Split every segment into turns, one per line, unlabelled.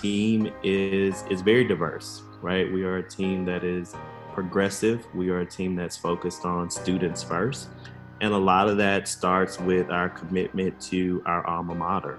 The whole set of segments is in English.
team is is very diverse, right? We are a team that is progressive. We are a team that's focused on students first. And a lot of that starts with our commitment to our alma mater.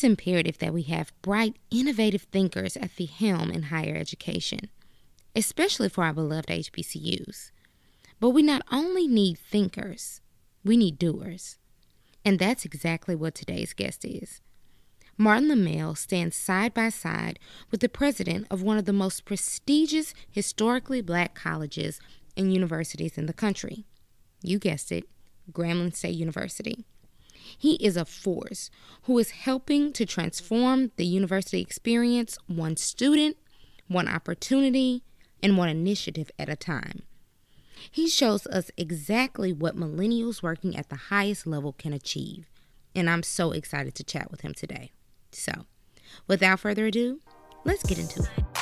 It's imperative that we have bright, innovative thinkers at the helm in higher education, especially for our beloved HBCUs. But we not only need thinkers, we need doers. And that's exactly what today's guest is. Martin Lemelle stands side by side with the president of one of the most prestigious historically black colleges and universities in the country. You guessed it, Grambling State University. He is a force who is helping to transform the university experience one student, one opportunity, and one initiative at a time. He shows us exactly what millennials working at the highest level can achieve, and I'm so excited to chat with him today. So, without further ado, let's get into it.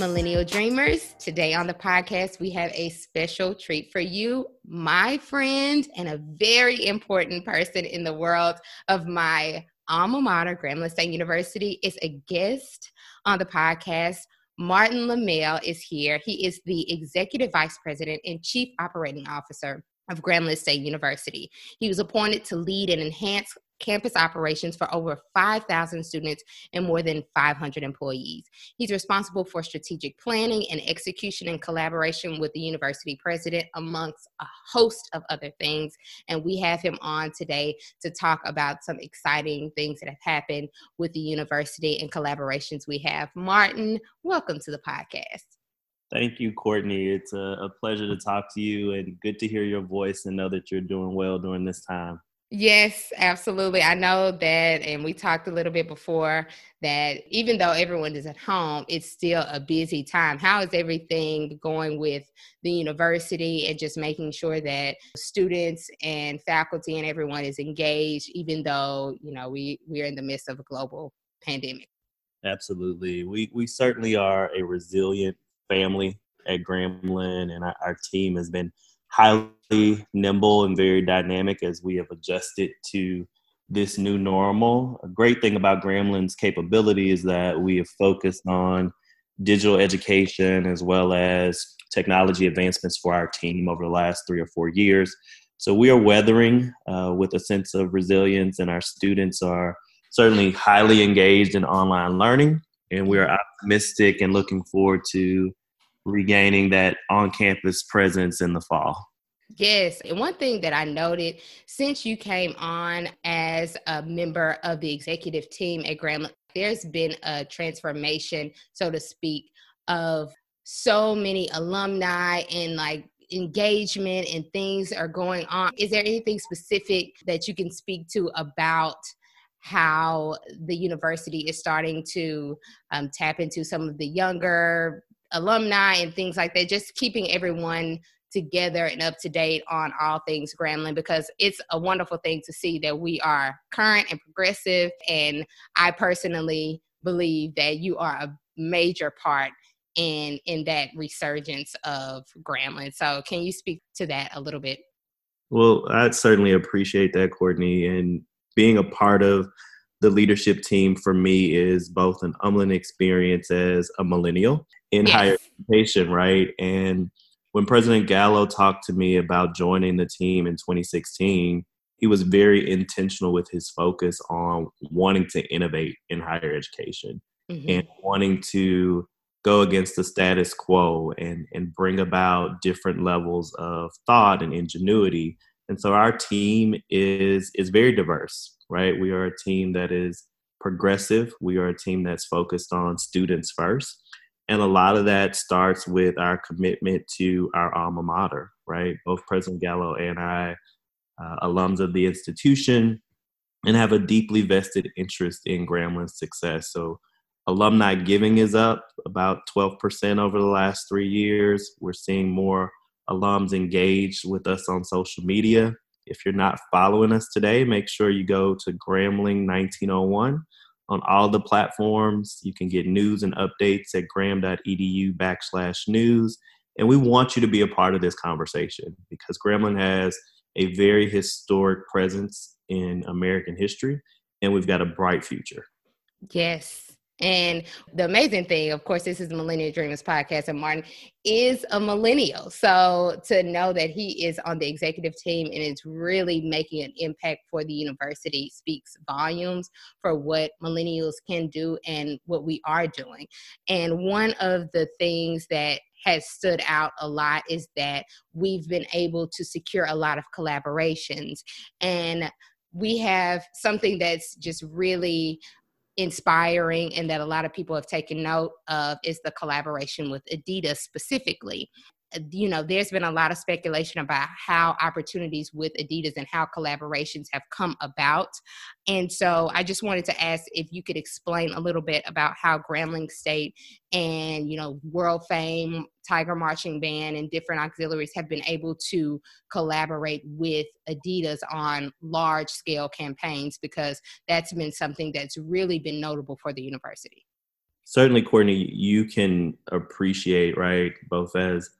Millennial Dreamers. Today on the podcast, we have a special treat for you, my friend, and a very important person in the world of my alma mater, Grambling State University, is a guest on the podcast. Martin Lemelle is here. He is the Executive Vice President and Chief Operating Officer of Grambling State University. He was appointed to lead and enhance campus operations for over 5,000 students and more than 500 employees. He's responsible for strategic planning and execution in collaboration with the university president, amongst a host of other things. And we have him on today to talk about some exciting things that have happened with the university and collaborations we have. Martin, welcome to the podcast.
Thank you, Courtney. It's a, a pleasure to talk to you and good to hear your voice and know that you're doing well during this time.
Yes, absolutely. I know that, and we talked a little bit before that even though everyone is at home, it's still a busy time. How is everything going with the university and just making sure that students and faculty and everyone is engaged, even though, you know, we, we're in the midst of a global pandemic?
Absolutely. We, we certainly are a resilient family at Grambling, and our, our team has been highly nimble and very dynamic as we have adjusted to this new normal. A great thing about Grambling's capability is that we have focused on digital education as well as technology advancements for our team over the last three or four years. So we are weathering uh, with a sense of resilience, and our students are certainly highly engaged in online learning. And we are optimistic and looking forward to regaining that on campus presence in the fall.
Yes. And one thing that I noted since you came on as a member of the executive team at Grambling, there's been a transformation, so to speak, of so many alumni and like engagement and things are going on. Is there anything specific that you can speak to about how the university is starting to um, tap into some of the younger alumni and things like that, just keeping everyone together and up to date on all things Grambling because it's a wonderful thing to see that we are current and progressive. And I personally believe that you are a major part in in that resurgence of Grambling. So can you speak to that a little bit?
Well, I certainly appreciate that, Courtney, and being a part of the leadership team for me is both an humbling experience as a millennial in yes. higher education, right? And when President Gallot talked to me about joining the team in 2016, he was very intentional with his focus on wanting to innovate in higher education mm-hmm. and wanting to go against the status quo and, and bring about different levels of thought and ingenuity. And so our team is is very diverse, right? We are a team that is progressive. We are a team that's focused on students first. And a lot of that starts with our commitment to our alma mater, right? Both President Gallot and I, uh, alums of the institution, and have a deeply vested interest in Grambling's success. So, alumni giving is up about 12% over the last three years. We're seeing more alums engaged with us on social media. If you're not following us today, make sure you go to Grambling 1901 on all the platforms. You can get news and updates at gram.edu backslash news. And we want you to be a part of this conversation because Grambling has a very historic presence in American history and we've got a bright future.
Yes. And the amazing thing, of course, this is the Millennial Dreamers podcast, and Martin is a millennial. So to know that he is on the executive team and is really making an impact for the university speaks volumes for what millennials can do and what we are doing. And one of the things that has stood out a lot is that we've been able to secure a lot of collaborations and we have something that's just really inspiring and that a lot of people have taken note of is the collaboration with Adidas specifically. You know, there's been a lot of speculation about how opportunities with Adidas and how collaborations have come about. And so I just wanted to ask if you could explain a little bit about how Grambling State and, you know, world fame, Tiger Marching Band, and different auxiliaries have been able to collaborate with Adidas on large scale campaigns because that's been something that's really been notable for the university.
Certainly, Courtney, you can appreciate, right, both as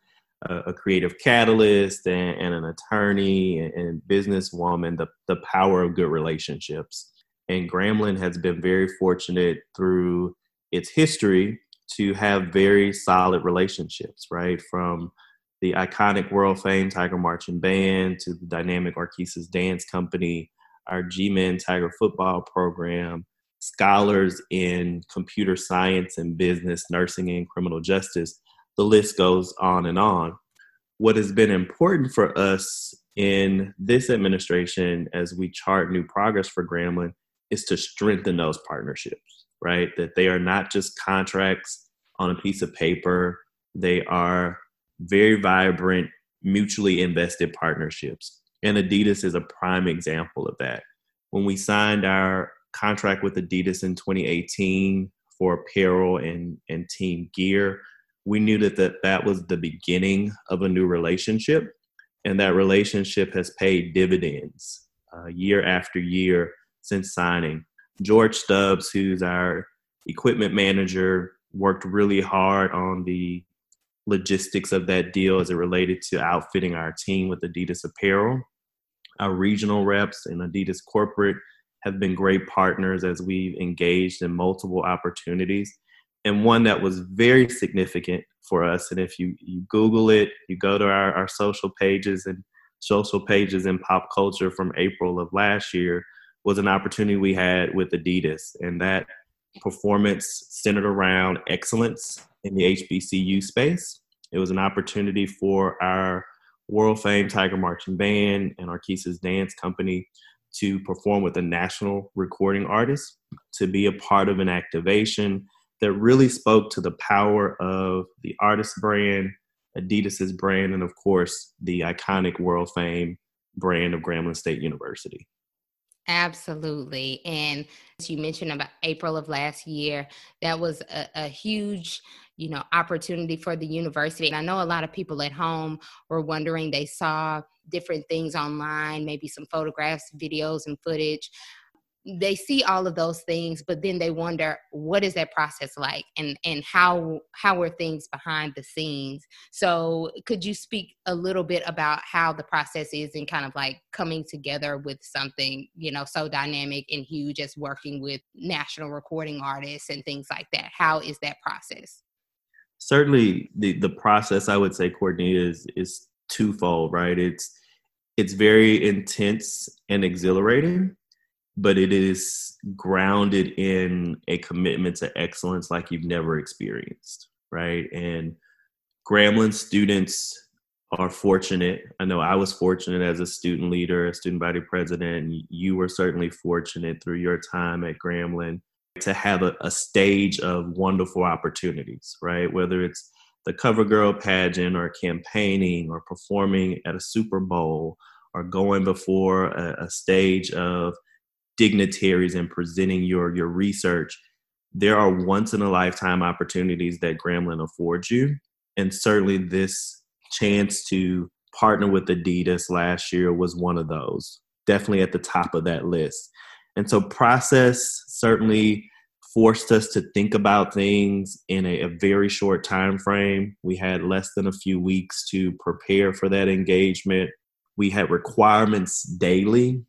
a, creative catalyst and, and an attorney and, and businesswoman, the, the power of good relationships. And Grambling has been very fortunate through its history to have very solid relationships, right? From the iconic world fame Tiger Marching Band to the dynamic Orchesis Dance Company, our G Men Tiger football program, scholars in computer science and business, nursing, and criminal justice the list goes on and on. What has been important for us in this administration as we chart new progress for Grambling is to strengthen those partnerships, right? That they are not just contracts on a piece of paper, they are very vibrant, mutually invested partnerships. And Adidas is a prime example of that. When we signed our contract with Adidas in 2018 for apparel and, and team gear, we knew that, that that was the beginning of a new relationship and that relationship has paid dividends uh, year after year since signing. George stubbs who's our equipment manager worked really hard on the logistics of that deal as it related to outfitting our team with adidas apparel. Our regional reps and adidas corporate have been great partners as we've engaged in multiple opportunities and one that was very significant for us. And if you, you Google it, you go to our, our social pages and social pages in pop culture from April of last year, was an opportunity we had with Adidas. And that performance centered around excellence in the HBCU space. It was an opportunity for our world famed Tiger Marching Band and Orchesis Dance Company to perform with a national recording artist, to be a part of an activation that really spoke to the power of the artist brand, Adidas's brand, and of course the iconic world fame brand of Grambling State University.
Absolutely. And as you mentioned about April of last year, that was a, a, huge, you know, opportunity for the university. And I know a lot of people at home were wondering, they saw different things online, maybe some photographs, videos, and footage they see all of those things but then they wonder what is that process like? And and how how are things behind the scenes? So could you speak a little bit about how the process is and kind of like coming together with something you know so dynamic and huge as working with national recording artists and things like that? How is that process?
Certainly the the process i would say courtney is is twofold right? It's it's very intense and exhilarating but it is grounded in a commitment to excellence like you've never experienced, right? And Grambling students are fortunate. I know I was fortunate as a student leader, a student body president. You were certainly fortunate through your time at Grambling to have a, a stage of wonderful opportunities, right? Whether it's the cover girl pageant or campaigning or performing at a Super Bowl or going before a, a stage of dignitaries and presenting your your research there are once in a lifetime opportunities that Grambling affords you. And certainly this chance to partner with Adidas last year was one of those, definitely at the top of that list. And so process certainly forced us to think about things in a, a, very short time frame. We had less than a few weeks to prepare for that engagement. We had requirements daily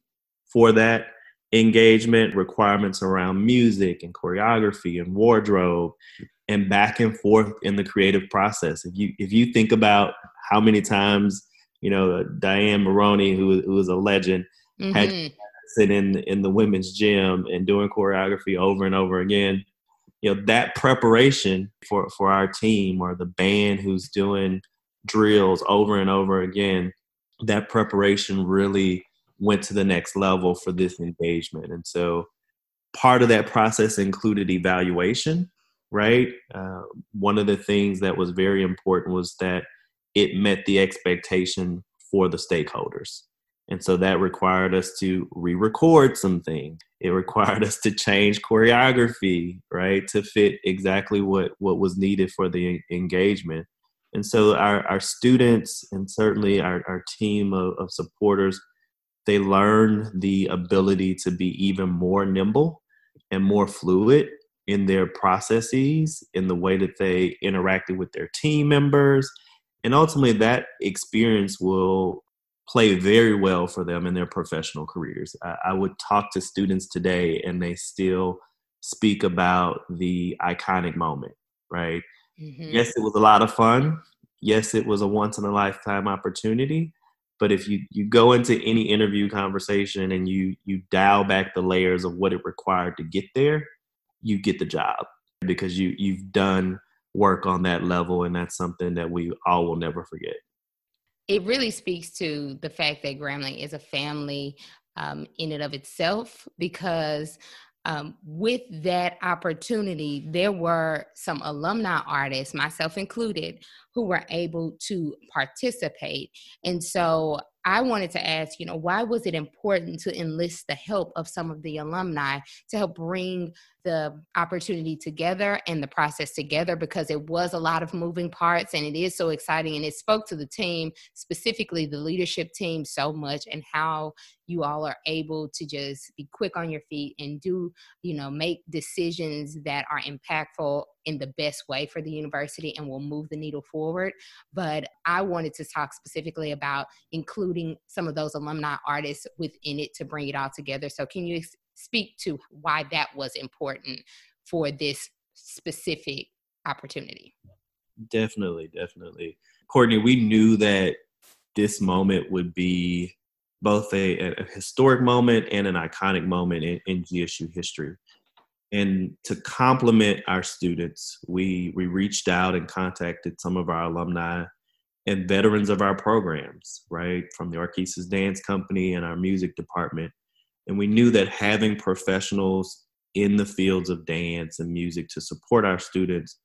for that engagement requirements around music and choreography and wardrobe and back and forth in the creative process if you if you think about how many times you know diane maroney who, who is a legend mm-hmm. had sit in in the women's gym and doing choreography over and over again you know that preparation for for our team or the band who's doing drills over and over again that preparation really went to the next level for this engagement. And so part of that process included evaluation, right? Uh, one of the things that was very important was that it met the expectation for the stakeholders. And so that required us to re record some things. It required us to change choreography, right, to fit exactly what, what was needed for the engagement. And so our, our students and certainly our, our team of, of supporters they learn the ability to be even more nimble and more fluid in their processes, in the way that they interacted with their team members. And ultimately, that experience will play very well for them in their professional careers. I, I would talk to students today, and they still speak about the iconic moment, right? Mm-hmm. Yes, it was a lot of fun. Yes, it was a once in a lifetime opportunity. But if you you go into any interview conversation and you you dial back the layers of what it required to get there, you get the job because you you've done work on that level and that's something that we all will never forget.
It really speaks to the fact that Grambling is a family um, in and of itself because um, with that opportunity, there were some alumni artists, myself included, who were able to participate. And so I wanted to ask, you know, why was it important to enlist the help of some of the alumni to help bring the opportunity together and the process together because it was a lot of moving parts and it is so exciting and it spoke to the team specifically the leadership team so much and how you all are able to just be quick on your feet and do you know make decisions that are impactful in the best way for the university and will move the needle forward. But i wanted to talk specifically about including some of those alumni artists within it to bring it all together. So can you speak to why that was important for this specific opportunity.
Definitely, definitely. Courtney, we knew that this moment would be both a, a historic moment and an iconic moment in, in GSU history. And to complement our students, we, we reached out and contacted some of our alumni and veterans of our programs, right? From the Orchesis Dance Company and our music department and we knew that having professionals in the fields of dance and music to support our students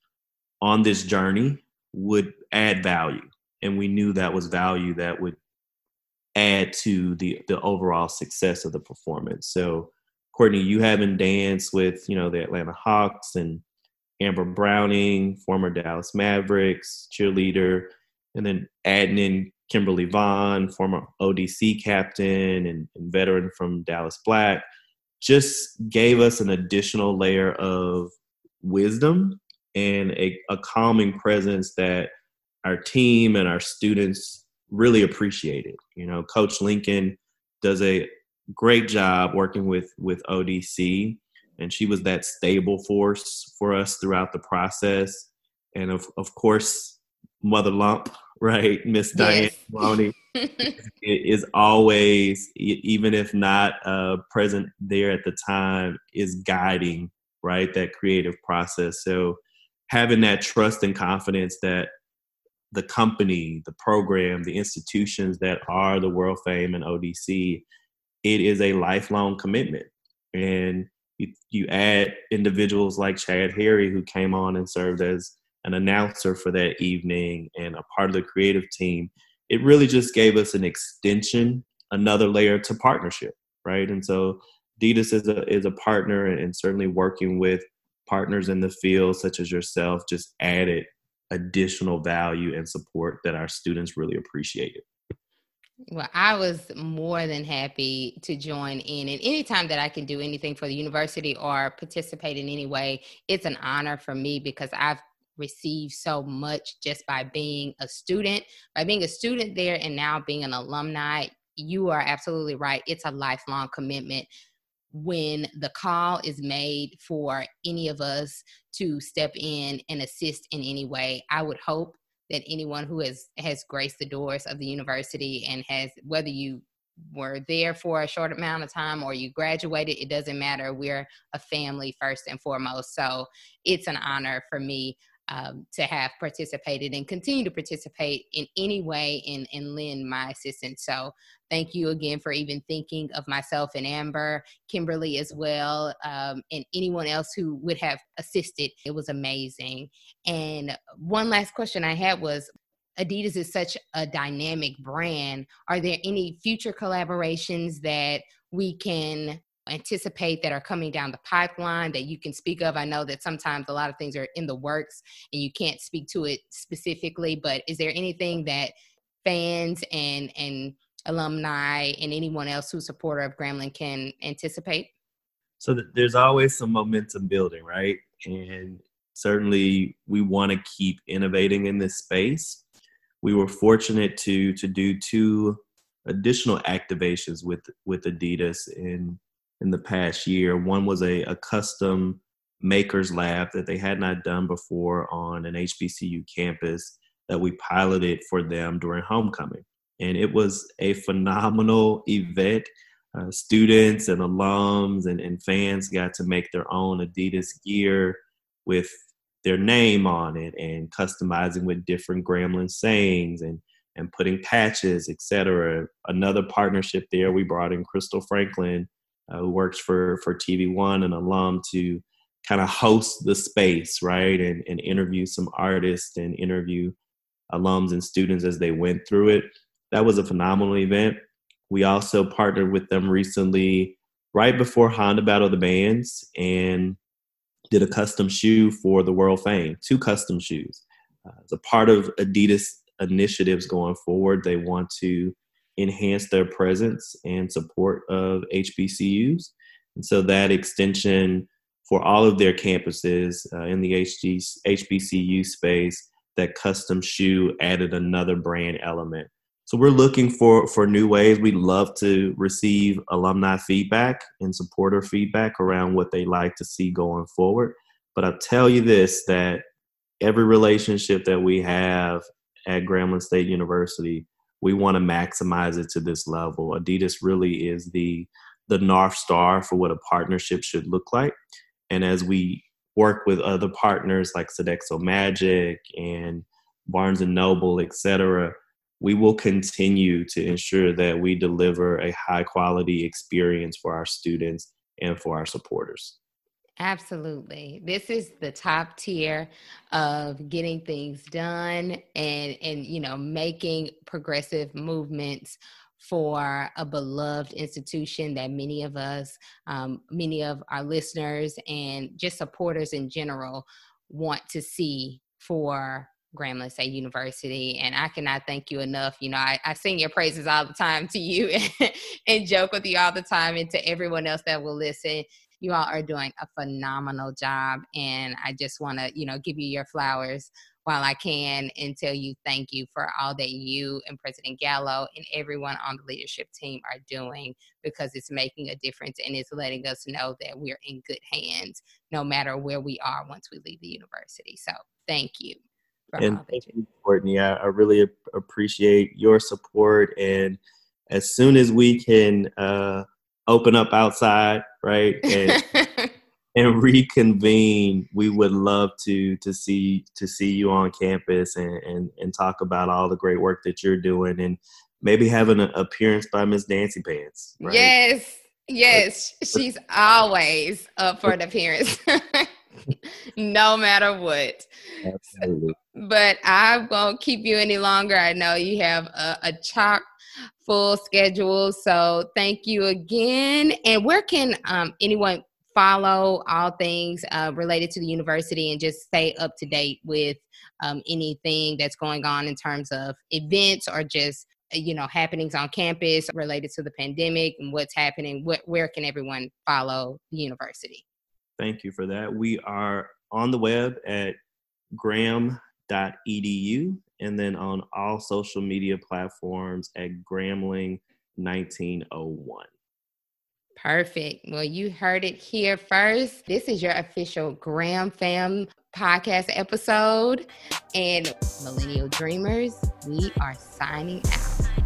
on this journey would add value. And we knew that was value that would add to the, the overall success of the performance. So, Courtney, you having danced with, you know, the Atlanta Hawks and Amber Browning, former Dallas Mavericks cheerleader, and then adding in Kimberly Vaughn, former ODC captain and, and veteran from Dallas Black, just gave us an additional layer of wisdom and a, a calming presence that our team and our students really appreciated. You know, Coach Lincoln does a great job working with with ODC, and she was that stable force for us throughout the process. And of of course, Mother Lump, right? Miss Diane Maloney is always, even if not uh, present there at the time, is guiding, right? That creative process. So having that trust and confidence that the company, the program, the institutions that are the world fame and ODC, it is a lifelong commitment. And you, you add individuals like Chad Harry, who came on and served as an announcer for that evening and a part of the creative team. It really just gave us an extension, another layer to partnership, right? And so Adidas is a is a partner, and certainly working with partners in the field such as yourself just added additional value and support that our students really appreciated.
Well, I was more than happy to join in. And anytime that I can do anything for the university or participate in any way, it's an honor for me because I've received so much just by being a student, by being a student there and now being an alumni. You are absolutely right. It's a lifelong commitment when the call is made for any of us to step in and assist in any way. I would hope that anyone who has has graced the doors of the university and has whether you were there for a short amount of time or you graduated it doesn't matter we're a family first and foremost so it's an honor for me um, to have participated and continue to participate in any way and, and lend my assistance. So thank you again for even thinking of myself and Amber, Kimberly as well, um, and anyone else who would have assisted. It was amazing. And one last question I had was Adidas is such a dynamic brand. Are there any future collaborations that we can anticipate that are coming down the pipeline that you can speak of? I know that sometimes a lot of things are in the works and you can't speak to it specifically, but is there anything that fans and and alumni and anyone else who's supporter of Grambling can anticipate?
So th- there's always some momentum building, right? And certainly we want to keep innovating in this space. We were fortunate to to do two additional activations with with Adidas in in the past year. One was a, a custom makers lab that they had not done before on an HBCU campus that we piloted for them during homecoming. And it was a phenomenal event. Uh, students and alums and, and fans got to make their own Adidas gear with their name on it and customizing with different Grambling sayings and and putting patches, etc. Another partnership there, we brought in Crystal Franklin, uh, who works for for TV One, an alum, to kind of host the space, right, and and interview some artists and interview alums and students as they went through it. That was a phenomenal event. We also partnered with them recently, right before Honda Battle of the Bands, and did a custom shoe for the World Fame, two custom shoes. Uh, as a part of Adidas initiatives going forward, they want to enhance their presence and support of HBCUs. And so that extension for all of their campuses uh, in the HG, HBCU space, that custom shoe added another brand element. So we're looking for for new ways. We'd love to receive alumni feedback and supporter feedback around what they like to see going forward. But I'll tell you this that every relationship that we have at Grambling State University we want to maximize it to this level. Adidas really is the the north star for what a partnership should look like. And as we work with other partners like Sodexo Magic and Barnes and Noble, et cetera, we will continue to ensure that we deliver a high quality experience for our students and for our supporters.
Absolutely. This is the top tier of getting things done and and you know making progressive movements for a beloved institution that many of us, um, many of our listeners, and just supporters in general want to see for Grambling State University. And I cannot thank you enough. You know, I, I sing your praises all the time to you and, and joke with you all the time and to everyone else that will listen you all are doing a phenomenal job. And I just want to, you know, give you your flowers while I can and tell you thank you for all that you and President Gallot and everyone on the leadership team are doing because it's making a difference and it's letting us know that we're in good hands no matter where we are once we leave the university. So thank you.
and thank you, Courtney. I, I really appreciate your support. And as soon as we can uh, open up outside right? And, and reconvene. We would love to to see to see you on campus and, and and talk about all the great work that you're doing and maybe have an appearance by Miss Nancy Pants.
Right? Yes. Yes, she's always up for an appearance, no matter what. Absolutely. But I won't keep you any longer. I know you have a, a chock full schedule. So thank you again. And where can um, anyone follow all things uh, related to the university and just stay up to date with um, anything that's going on in terms of events or just you know happenings on campus related to the pandemic and what's happening what, where can everyone follow the university
thank you for that we are on the web at gram.edu and then on all social media platforms at grambling 1901
Perfect. Well, you heard it here first. This is your official Gram Fam podcast episode. And Millennial Dreamers, we are signing out.